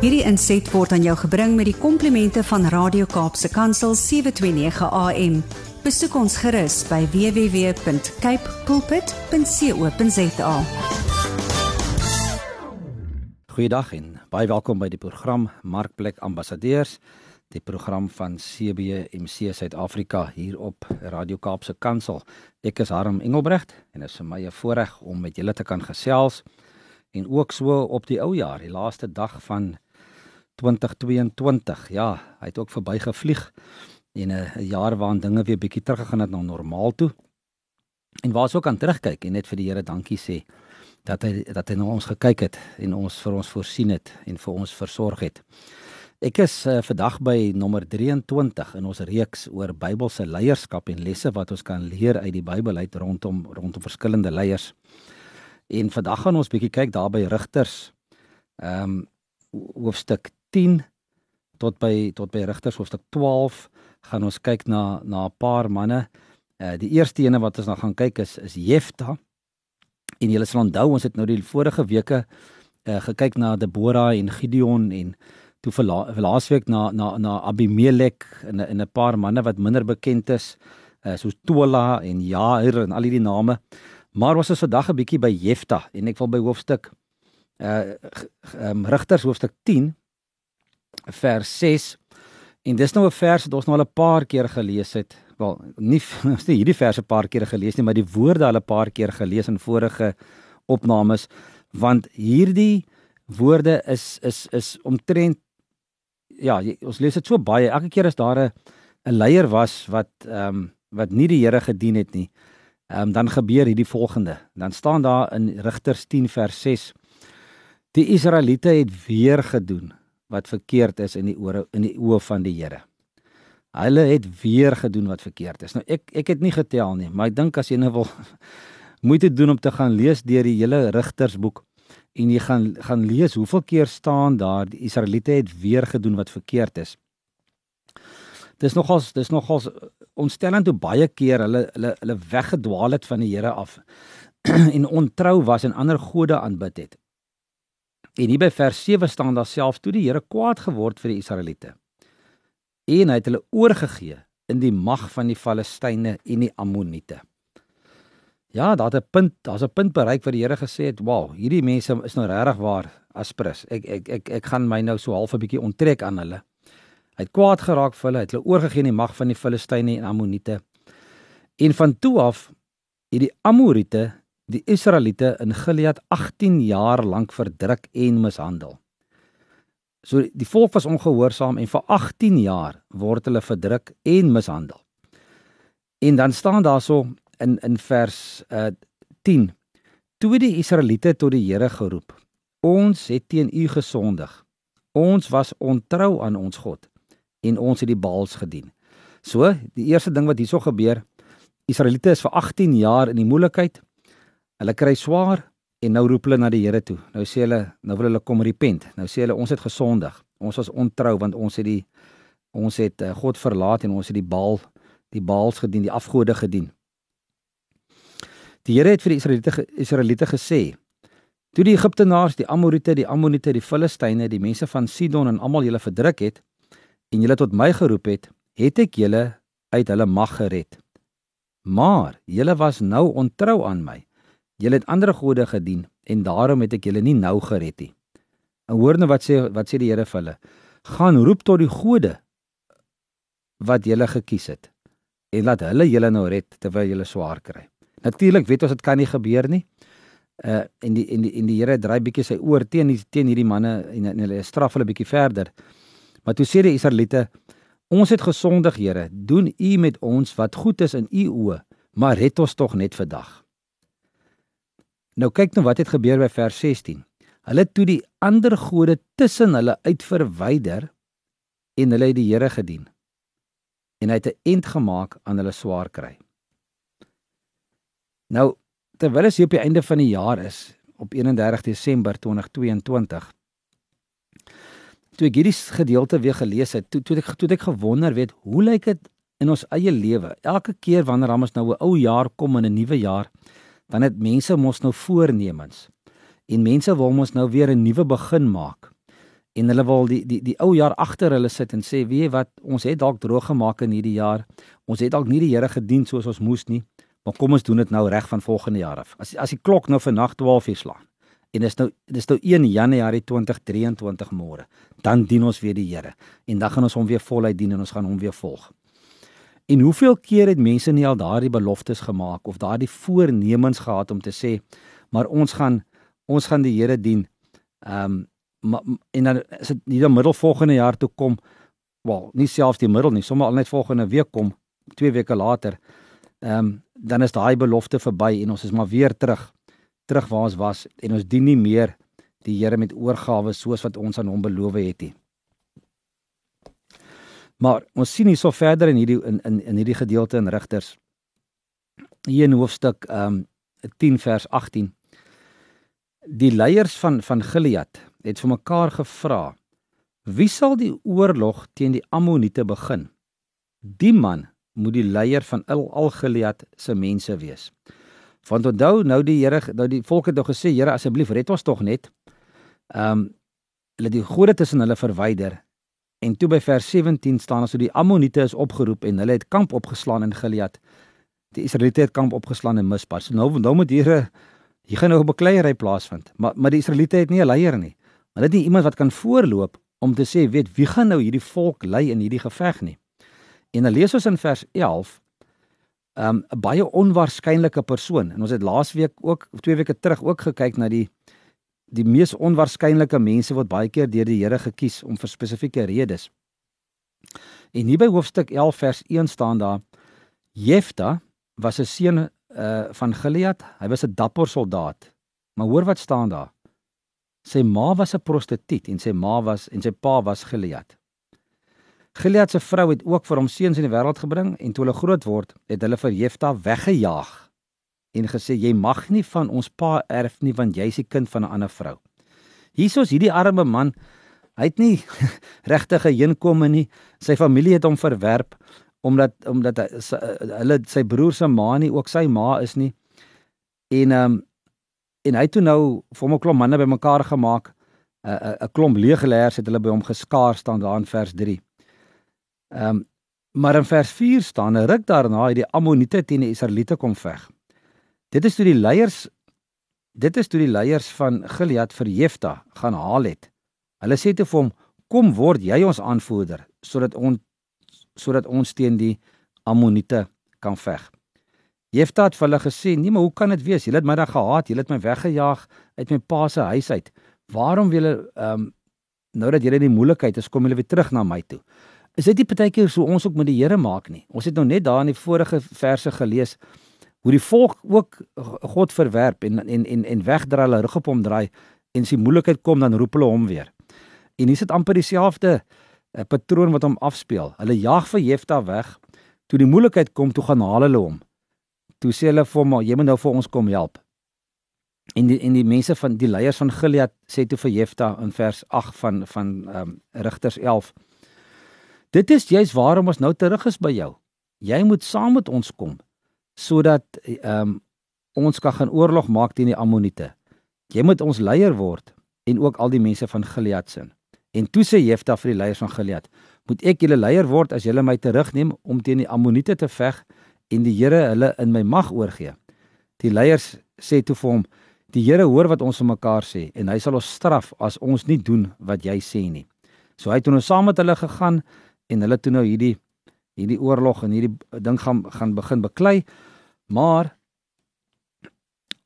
Hierdie inset word aan jou gebring met die komplimente van Radio Kaapse Kansel 729 AM. Besoek ons gerus by www.cape pulpit.co.za. Goeiedag en baie welkom by die program Markplek Ambassadeurs, die program van CBMC Suid-Afrika hier op Radio Kaapse Kansel. Ek is Harm Engelbrecht en dit is vir my 'n voorreg om met julle te kan gesels en ook so op die ou jaar, die laaste dag van 2022. Ja, hy het ook verbygevlieg en 'n jaar waarin dinge weer bietjie teruggegaan het na normaal toe. En waar ons ook aan terugkyk en net vir die Here dankie sê dat hy dat hy na ons gekyk het en ons vir ons voorsien het en vir ons versorg het. Ek is uh, vandag by nommer 23 in ons reeks oor Bybelse leierskap en lesse wat ons kan leer uit die Bybel uit rondom rondom verskillende leiers. En vandag gaan ons bietjie kyk daar by Rigters. Ehm um, hoofstuk 10 tot by tot by Rigters hoofstuk 12 gaan ons kyk na na 'n paar manne. Uh die eerste ene wat ons nou gaan kyk is is Jefta. En julle sal onthou ons het nou die vorige weke uh gekyk na Debora en Gideon en toe vir laasweek na na na Abimelek en en 'n paar manne wat minder bekend is uh soos Tola en Jair en al hierdie name. Maar ons is vandag 'n bietjie by Jefta en ek wil by hoofstuk uh um, Rigters hoofstuk 10 vers 6 en dis nou 'n vers wat ons nou al 'n paar keer gelees het. Wel, nie ons het hierdie verse 'n paar keer gelees nie, maar die woorde al 'n paar keer gelees in vorige opnames want hierdie woorde is is is omtrent ja, ons lees dit so baie. Elke keer as daar 'n 'n leier was wat ehm um, wat nie die Here gedien het nie, ehm um, dan gebeur hierdie volgende. Dan staan daar in Rigters 10 vers 6 Die Israeliete het weer gedoen wat verkeerd is in die ore in die oë van die Here. Hulle het weer gedoen wat verkeerd is. Nou ek ek het nie getel nie, maar ek dink as jy nou wil moeite doen om te gaan lees deur die hele Rigtersboek en jy gaan gaan lees hoeveel keer staan daar die Israeliete het weer gedoen wat verkeerd is. Dis nogals dis nogals ontstellend hoe baie keer hulle hulle hulle weggedwaal het van die Here af en ontrou was en ander gode aanbid het. En hier by vers 7 staan daar self toe die Here kwaad geword vir die Israeliete. En hy het hulle oorgegee in die mag van die Filistyne en die Ammoniete. Ja, daar't 'n punt, daar's 'n punt bereik waar die Here gesê het, "Wow, hierdie mense is nou regtig waar aspres. Ek ek ek ek gaan my nou so half 'n bietjie onttrek aan hulle." Hy het kwaad geraak vir hulle, hy het hulle oorgegee in die mag van die Filistyne en Ammoniete. En van toe af het die Amorite die Israeliete in Gilead 18 jaar lank verdruk en mishandel. So die volk was ongehoorsaam en vir 18 jaar word hulle verdruk en mishandel. En dan staan daarso in in vers uh 10 toe die Israeliete tot die Here geroep. Ons het teen U gesondig. Ons was ontrou aan ons God en ons het die Baals gedien. So, die eerste ding wat hierso gebeur, Israeliete is vir 18 jaar in die moeilikheid Hulle kry swaar en nou roep hulle na die Here toe. Nou sê hulle, nou wil hulle kom repent. Nou sê hulle ons het gesondig. Ons was ontrou want ons het die ons het uh, God verlaat en ons het die Baal die Baals gedien, die afgode gedien. Die Here het vir die Israeliete Israeliete gesê: Toe die Egiptenaars, die Amorite, die Ammoniete, die Filistyne, die mense van Sidon en almal julle verdruk het en julle tot my geroep het, het ek julle uit hulle mag gered. Maar julle was nou ontrou aan my Julle het ander gode gedien en daarom het ek julle nie nou gered nie. En hoor nou wat sê wat sê die Here vir hulle? Gaan roep tot die gode wat julle gekies het en laat hulle julle nou red terwyl julle swaar kry. Natuurlik weet ons dit kan nie gebeur nie. Uh en die en die en die Here draai bietjie sy oor teen die, teen hierdie manne en, en hulle straf hulle bietjie verder. Maar toe sê die Israeliete: Ons het gesondig, Here. Doen U met ons wat goed is in U oë, maar red ons tog net vandag. Nou kyk nou wat het gebeur by vers 16. Hulle toe die ander gode tussen hulle uit verwyder en hulle het die Here gedien. En hy het 'n eind gemaak aan hulle swaar kry. Nou terwyl dit op die einde van die jaar is op 31 Desember 2022 toe ek hierdie gedeelte weer gelees het, toe toe ek toe ek gewonder weet, hoe lyk dit in ons eie lewe? Elke keer wanneer ons nou 'n ou jaar kom en 'n nuwe jaar, dan het mense mos nou voornemens. En mense wil mos nou weer 'n nuwe begin maak. en hulle wil die die die ou jaar agter hulle sit en sê weet jy wat ons het dalk droog gemaak in hierdie jaar. Ons het dalk nie die Here gedien soos ons moes nie. Maar kom ons doen dit nou reg van volgende jaar af. As as die klok nou vir nag 12 uur slaan en dis nou dis nou 1 Januarie 2023 môre dan dien ons weer die Here. En dan gaan ons hom weer voluit dien en ons gaan hom weer volg en hoeveel keer het mense nie al daardie beloftes gemaak of daardie voornemens gehad om te sê maar ons gaan ons gaan die Here dien ehm um, maar en dan is dit nie die middel volgende jaar toe kom wel nie selfs die middel nie sommer al net volgende week kom 2 weke later ehm um, dan is daai belofte verby en ons is maar weer terug terug waar ons was en ons dien nie meer die Here met oorgawe soos wat ons aan hom beloof het nie. Maar ons sien hierso verder in hierdie in in in hierdie gedeelte in Rigters hier in hoofstuk ehm um, 10 vers 18 die leiers van van Gilead het vir mekaar gevra wie sal die oorlog teen die Ammoniete begin? Die man moet die leier van al al Gilead se mense wees. Want onthou nou die Here nou die volk het nou gesê Here asseblief red ons tog net. Ehm um, hulle die gode tussen hulle verwyder en toe by vers 17 staan as so die Ammoniete is opgeroep en hulle het kamp opgeslaan in Gilead die Israeliete het kamp opgeslaan in Mispa so nou nou moet Here Hier gaan nou 'n bekleierery plaasvind, maar maar die Israeliete het nie 'n leier nie. Hulle het nie iemand wat kan voorloop om te sê, weet wie gaan nou hierdie volk lei in hierdie geveg nie. En dan lees ons in vers 11 'n um, baie onwaarskynlike persoon. En ons het laasweek ook twee weke terug ook gekyk na die die mees onwaarskynlike mense wat baie keer deur die Here gekies om vir spesifieke redes. En hier by hoofstuk 11 vers 1 staan daar Jefta was 'n seun uh van Gilead. Hy was 'n dapper soldaat. Maar hoor wat staan daar. Sy ma was 'n prostituut en sy ma was en sy pa was Gilead. Gilead se vrou het ook vir hom seuns in die wêreld gebring en toe hulle groot word, het hulle vir Jefta weggejaag en gesê jy mag nie van ons pa erf nie want jy's die kind van 'n ander vrou. Hiersoos hierdie arme man, hy het nie regtig 'n inkomme nie. Sy familie het hom verwerp omdat omdat hy, hulle sy broer se ma nie ook sy ma is nie. En ehm um, en hy toe nou vir hom 'n klomp manne bymekaar gemaak. 'n 'n 'n klomp leegleers het hulle by hom geskaar staan daar in vers 3. Ehm um, maar in vers 4 staan 'n ruk daarna het die Ammoniete teen die Israeliete kom veg. Dit is toe die leiers dit is toe die leiers van Gilead vir Jefta gaan haal het. Hulle sê te vir hom: "Kom word jy ons aanvoerder sodat ons sodat ons teen die Ammoniete kan veg. Jefta het vir hulle gesê: "Nee, maar hoe kan dit wees? Julle het my dan gehaat, julle het my weggejaag uit my pa se huis uit. Waarom wil julle ehm um, nou dat julle in die moeilikheid is, kom julle weer terug na my toe?" Is dit nie partykeer so ons ook met die Here maak nie? Ons het nou net daar in die vorige verse gelees hoe die volk ook God verwerp en en en en wegdraai hulle rug op hom draai en as die moeilikheid kom dan roep hulle hom weer. En hier sit amper dieselfde 'n patroon wat hom afspeel. Hulle jag vir Jefta weg. Toe die moeilikheid kom, toe gaan haal hulle hom. Toe sê hulle vir hom, "Jy moet nou vir ons kom help." En die en die mense van die leiers van Gilead sê toe vir Jefta in vers 8 van van ehm um, Rigters 11: "Dit is juis waarom ons nou terug is by jou. Jy moet saam met ons kom sodat ehm um, ons kan gaan oorlog maak teen die Ammoniete. Jy moet ons leier word en ook al die mense van Gilead se." En toe sê Jefta vir die leiers van Gilead: "Moet ek julle leier word as julle my terugneem om teen die Ammoniete te veg en die Here hulle in my mag oorgee?" Die leiers sê toe vir hom: "Die Here hoor wat ons vir mekaar sê en hy sal ons straf as ons nie doen wat jy sê nie." So hy het toe nou saam met hulle gegaan en hulle toe nou hierdie hierdie oorlog en hierdie ding gaan gaan begin beklei. Maar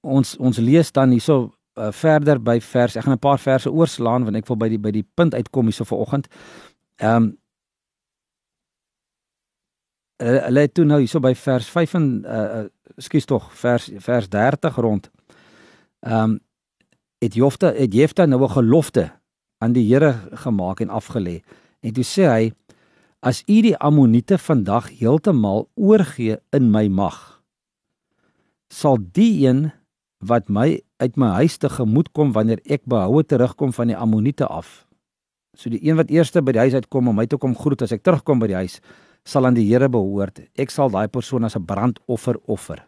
ons ons lees dan hierso uh, verder by vers. Ek gaan 'n paar verse oorslaan want ek wil by die by die punt uitkom hierso vanoggend. Ehm um, hulle het toe nou hierso by vers 5 en uh skus tog vers vers 30 rond. Ehm um, het Jofta het Jefta nou 'n gelofte aan die Here gemaak en afgelê. En toe sê hy as u die Ammoniete vandag heeltemal oorgee in my mag sal die een wat my uit my huis te gemoed kom wanneer ek behoue terugkom van die Ammoniete af. So die een wat eerste by die huis uitkom om my te kom groet as ek terugkom by die huis, sal aan die Here behoort. Ek sal daai persoon as 'n brandoffer offer.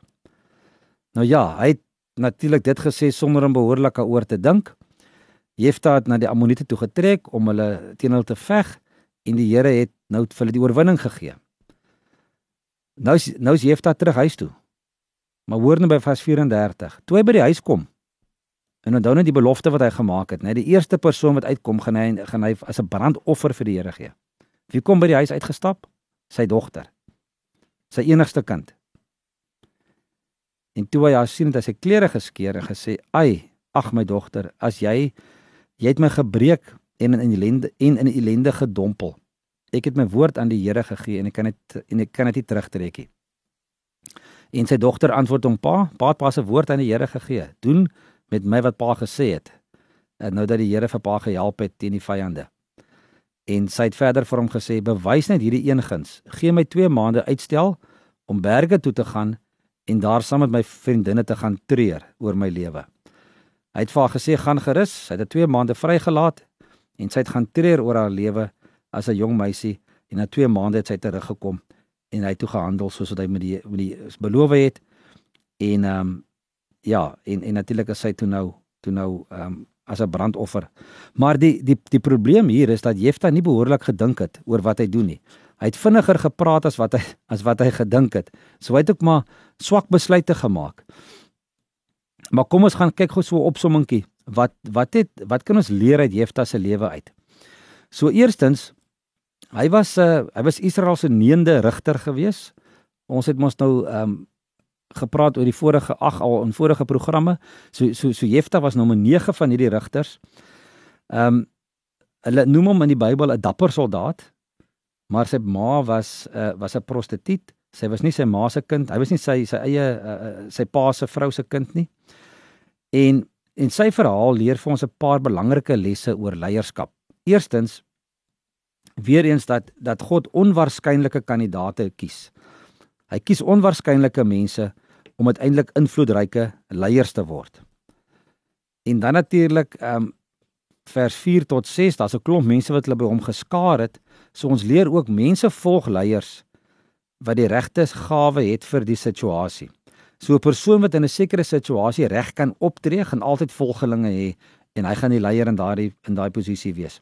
Nou ja, hy het natuurlik dit gesê sonder om behoorlik daaroor te dink. Jefta het na die Ammoniete toe getrek om hulle teen hulle te veg en die Here het nou vir hulle die oorwinning gegee. Nou is nou is Jefta terug huis toe. Maar hoor nou by vers 34. Toe hy by die huis kom en onthou net die belofte wat hy gemaak het, net die eerste persoon wat uitkom gaan hy gaan hy as 'n brandoffer vir die Here gee. Wie kom by die huis uitgestap? Sy dogter. Sy enigste kind. En toe hy haar sien het hy sy klere geskeur en gesê: "Ai, ag my dogter, as jy jy het my gebreek en in ellende en in ellende gedompel. Ek het my woord aan die Here gegee en ek kan dit en ek kan dit nie terugtrek nie." En sy dogter antwoord hom: "Pa, pa het pa se woord aan die Here gegee. Doen met my wat pa gesê het." En nou dat die Here vir pa gehelp het teen die vyande. En sy het verder vir hom gesê: "Bewys net hierdie een guns. Gee my 2 maande uitstel om berge toe te gaan en daar saam met my vriendinne te gaan treur oor my lewe." Hy het vir haar gesê: "Gaan gerus. Sy het 2 maande vrygelaat en sy het gaan treur oor haar lewe as 'n jong meisie en na 2 maande het sy teruggekom en hy het toe gehandel soos wat hy met die met die beloof het. En ehm um, ja, en en natuurlik is sy toe nou toe nou ehm um, as 'n brandoffer. Maar die die die probleem hier is dat Jefta nie behoorlik gedink het oor wat hy doen nie. Hy het vinniger gepraat as wat hy as wat hy gedink het. So hy het ook maar swak besluite gemaak. Maar kom ons gaan kyk gou so 'n opsommingkie. Wat wat het wat kan ons leer uit Jefta se lewe uit? So eerstens hy was 'n uh, hy was Israel se neende rigter gewees. Ons het mos nou ehm um, gepraat oor die vorige ag al in vorige programme. So so so Jefta was nommer 9 van hierdie rigters. Ehm um, hulle noem hom in die Bybel 'n dapper soldaat. Maar sy ma was 'n uh, was 'n prostituut. Sy was nie sy ma se kind. Hy was nie sy sy eie uh, sy pa se vrou se kind nie. En en sy verhaal leer vir ons 'n paar belangrike lesse oor leierskap. Eerstens weer eens dat dat God onwaarskynlike kandidaate kies. Hy kies onwaarskynlike mense om uiteindelik invloedryke leiers te word. En dan natuurlik ehm um, vers 4 tot 6, daar's 'n klomp mense wat hulle by hom geskaar het. So ons leer ook mense volg leiers wat die regte gawe het vir die situasie. So 'n persoon wat in 'n sekere situasie reg kan optree, gaan altyd volgelinge hê en hy gaan die leier in daardie in daai posisie wees.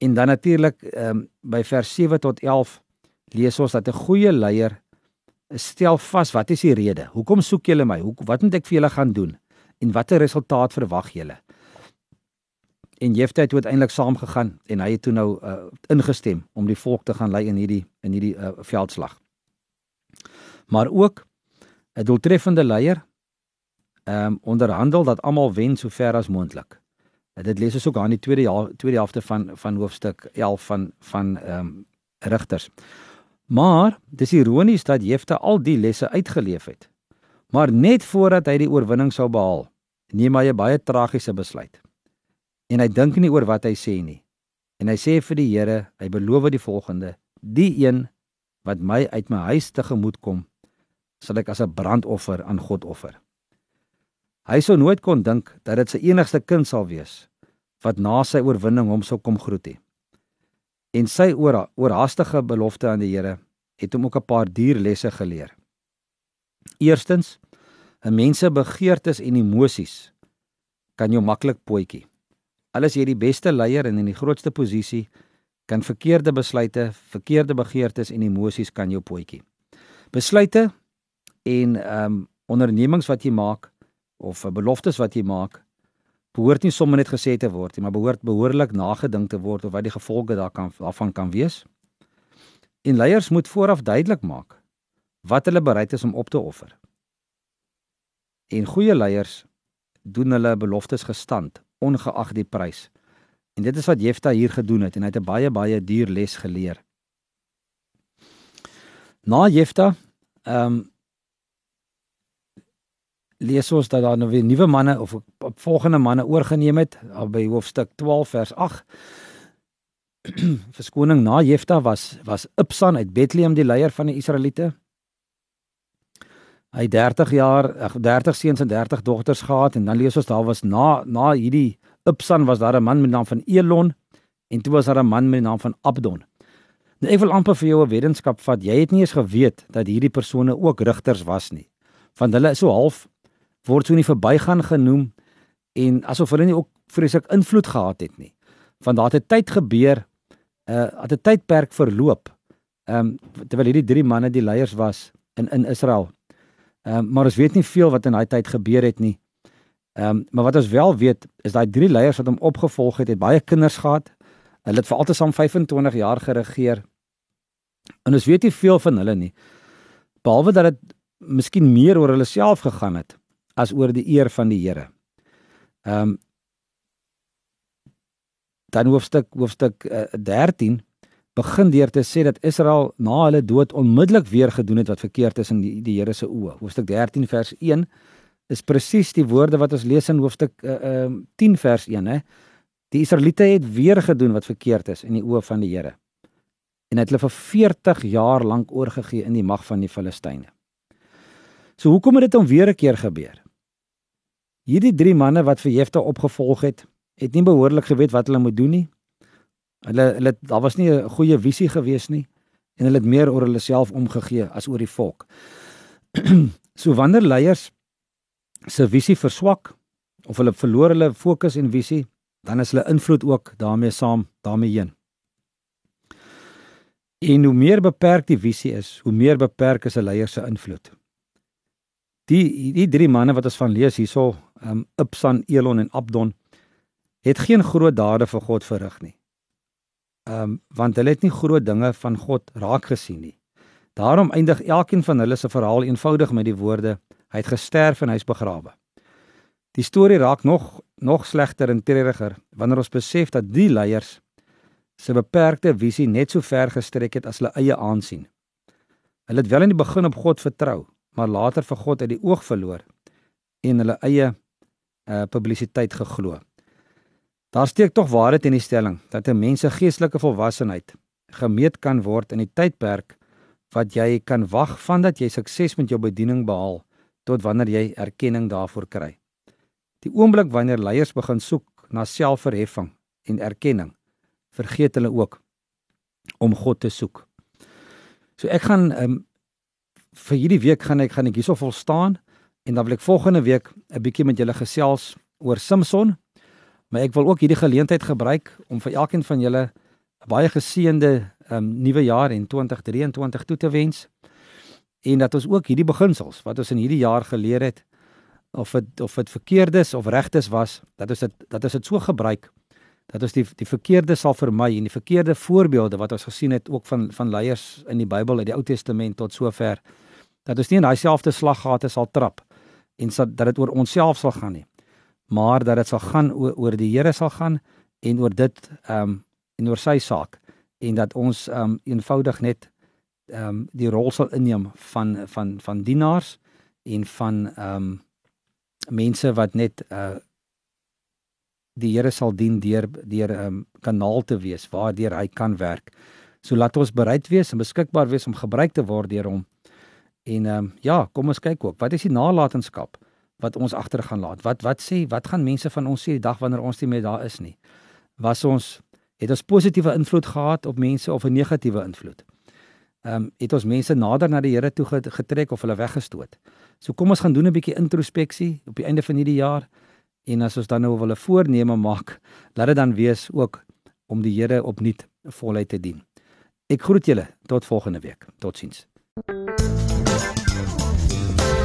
En dan natuurlik ehm um, by vers 7 tot 11 lees ons dat 'n goeie leier stel vas wat is die rede? Hoekom soek julle my? Hoe wat moet ek vir julle gaan doen? En watter resultaat verwag julle? En Jefte het uiteindelik saamgegaan en hy het toe nou uh, ingestem om die volk te gaan lei in hierdie in hierdie uh, veldslag. Maar ook 'n doeltreffende leier ehm um, onderhandel dat almal wen so ver as moontlik. Dit lees ons ook aan die tweede jaar tweede helfte van van hoofstuk 11 van van ehm um, Rigters. Maar dis ironies dat Jefta al die lesse uitgeleef het. Maar net voordat hy die oorwinning sou behaal, neem hy 'n baie tragiese besluit. En hy dink nie oor wat hy sê nie. En hy sê vir die Here, hy beloof die volgende: "Die een wat my uit my huis te gemoed kom, sal ek as 'n brandoffer aan God offer." Hy sou nooit kon dink dat dit sy enigste kind sal wees wat na sy oorwinning hom sou kom groet nie en sy oor oorhaastige belofte aan die Here het hom ook 'n paar dierlesse geleer. Eerstens, 'n mens se begeertes en emosies kan jou maklik pootjie. Alles jy die beste leier en in die grootste posisie kan verkeerde besluite, verkeerde begeertes en emosies kan jou pootjie. Besluite en ehm um, ondernemings wat jy maak of beloftes wat jy maak behoort nie sommer net gesê te word nie, maar behoort behoorlik nagedink te word of wat die gevolge daar kan daarvan kan wees. En leiers moet vooraf duidelik maak wat hulle bereid is om op te offer. En goeie leiers doen hulle beloftes gestand ongeag die prys. En dit is wat Jefta hier gedoen het en hy het 'n baie baie duur les geleer. Na Jefta, ehm um, lees ons dat daar nou weer nuwe manne of volgende manne oorgeneem het by hoofstuk 12 vers 8. Verskoning na Jefta was was Ibsan uit Bethlehem die leier van die Israeliete. Hy 30 jaar 30 seuns en 30 dogters gehad en dan lees ons daar was na na hierdie Ibsan was daar 'n man met die naam van Elon en toe was daar 'n man met die naam van Abdon. Nou ek wil amper vir jou 'n wetenskap vat. Jy het nie eens geweet dat hierdie persone ook rigters was nie. Want hulle is so half word so nie verbygaan genoem en asof hulle nie ook vreeslik invloed gehad het nie. Want daar het 'n tyd gebeur, uh het 'n tydperk verloop. Ehm um, terwyl hierdie drie manne die leiers was in in Israel. Ehm um, maar ons weet nie veel wat in daai tyd gebeur het nie. Ehm um, maar wat ons wel weet is daai drie leiers wat hom opgevolg het, het baie kinders gehad. Hulle het vir altesaam 25 jaar geregeer. En ons weet nie veel van hulle nie. Behalwe dat dit miskien meer oor hulle self gegaan het as oor die eer van die Here. Ehm um, dan hoofstuk hoofstuk uh, 13 begin deur te sê dat Israel na hulle dood onmiddellik weer gedoen het wat verkeerd is in die, die Here se oë. Hoofstuk 13 vers 1 is presies die woorde wat ons lees in hoofstuk uh, uh, 10 vers 1 hè. Die Israeliete het weer gedoen wat verkeerd is in die oë van die Here. En het hulle vir 40 jaar lank oorgegee in die mag van die Filistyne. So hoekom het dit dan weer 'n keer gebeur? Hierdie drie manne wat vir Jefta opgevolg het, het nie behoorlik geweet wat hulle moet doen nie. Hulle hulle daar was nie 'n goeie visie gewees nie en hulle het meer oor hulle self omgegee as oor die volk. so wanneer leiers se visie verswak of hulle verloor hulle fokus en visie, dan is hulle invloed ook daarmee saam daarmee heen. En hoe meer beperk die visie is, hoe meer beperk is 'n leier se invloed. Die die drie manne wat ons van lees hierso, um Ipsan, Elon en Abdon, het geen groot dade vir God verrig nie. Um want hulle het nie groot dinge van God raak gesien nie. Daarom eindig elkeen van hulle se verhaal eenvoudig met die woorde: Hy het gesterf en hy's begrawe. Die storie raak nog nog slegter en treuriger wanneer ons besef dat die leiers se beperkte visie net so ver gestrek het as hulle eie aansien. Hulle het wel in die begin op God vertrou, maar later vir God uit die oog verloor en hulle eie uh publisiteit geglo. Daar steek tog waarheid in die stelling dat 'n mens se geestelike volwassenheid gemeet kan word in die tydperk wat jy kan wag vandat jy sukses met jou bediening behaal tot wanneer jy erkenning daarvoor kry. Die oomblik wanneer leiers begin soek na selfverheffing en erkenning, vergeet hulle ook om God te soek. So ek gaan um, vir hierdie week gaan ek gaan ek hierso vol staan en dan wil ek volgende week 'n bietjie met julle gesels oor Samson. Maar ek wil ook hierdie geleentheid gebruik om vir elkeen van julle 'n baie geseënde um, nuwe jaar in 2023 toe te wens. En dat ons ook hierdie beginsels wat ons in hierdie jaar geleer het, of dit of dit verkeerdes of regtes was dat ons dit dat ons dit so gebruik dat ons die die verkeerde sal vermy en die verkeerde voorbeelde wat ons gesien het ook van van leiers in die Bybel uit die Ou Testament tot sover dat ons nie in daai selfde slaggate sal trap en so, dat dit oor onsself sal gaan nie maar dat dit sal gaan oor, oor die Here sal gaan en oor dit ehm um, en oor sy saak en dat ons ehm um, eenvoudig net ehm um, die rol sal inneem van van van dienaars en van ehm um, mense wat net uh die Here sal dien deur deur 'n um, kanaal te wees waardeur hy kan werk. So laat ons bereid wees en beskikbaar wees om gebruik te word deur hom. En ehm um, ja, kom ons kyk ook. Wat is die nalatenskap wat ons agter gaan laat? Wat wat sê wat gaan mense van ons sê die dag wanneer ons nie meer daar is nie? Was ons het ons positiewe invloed gehad op mense of 'n negatiewe invloed? Ehm um, het ons mense nader na die Here toe getrek of hulle weggestoot? So kom ons gaan doen 'n bietjie introspeksie op die einde van hierdie jaar en as ons dan nou wil 'n voorneme maak, laat dit dan wees ook om die Here opnuut voluit te dien. Ek groet julle tot volgende week. Totsiens.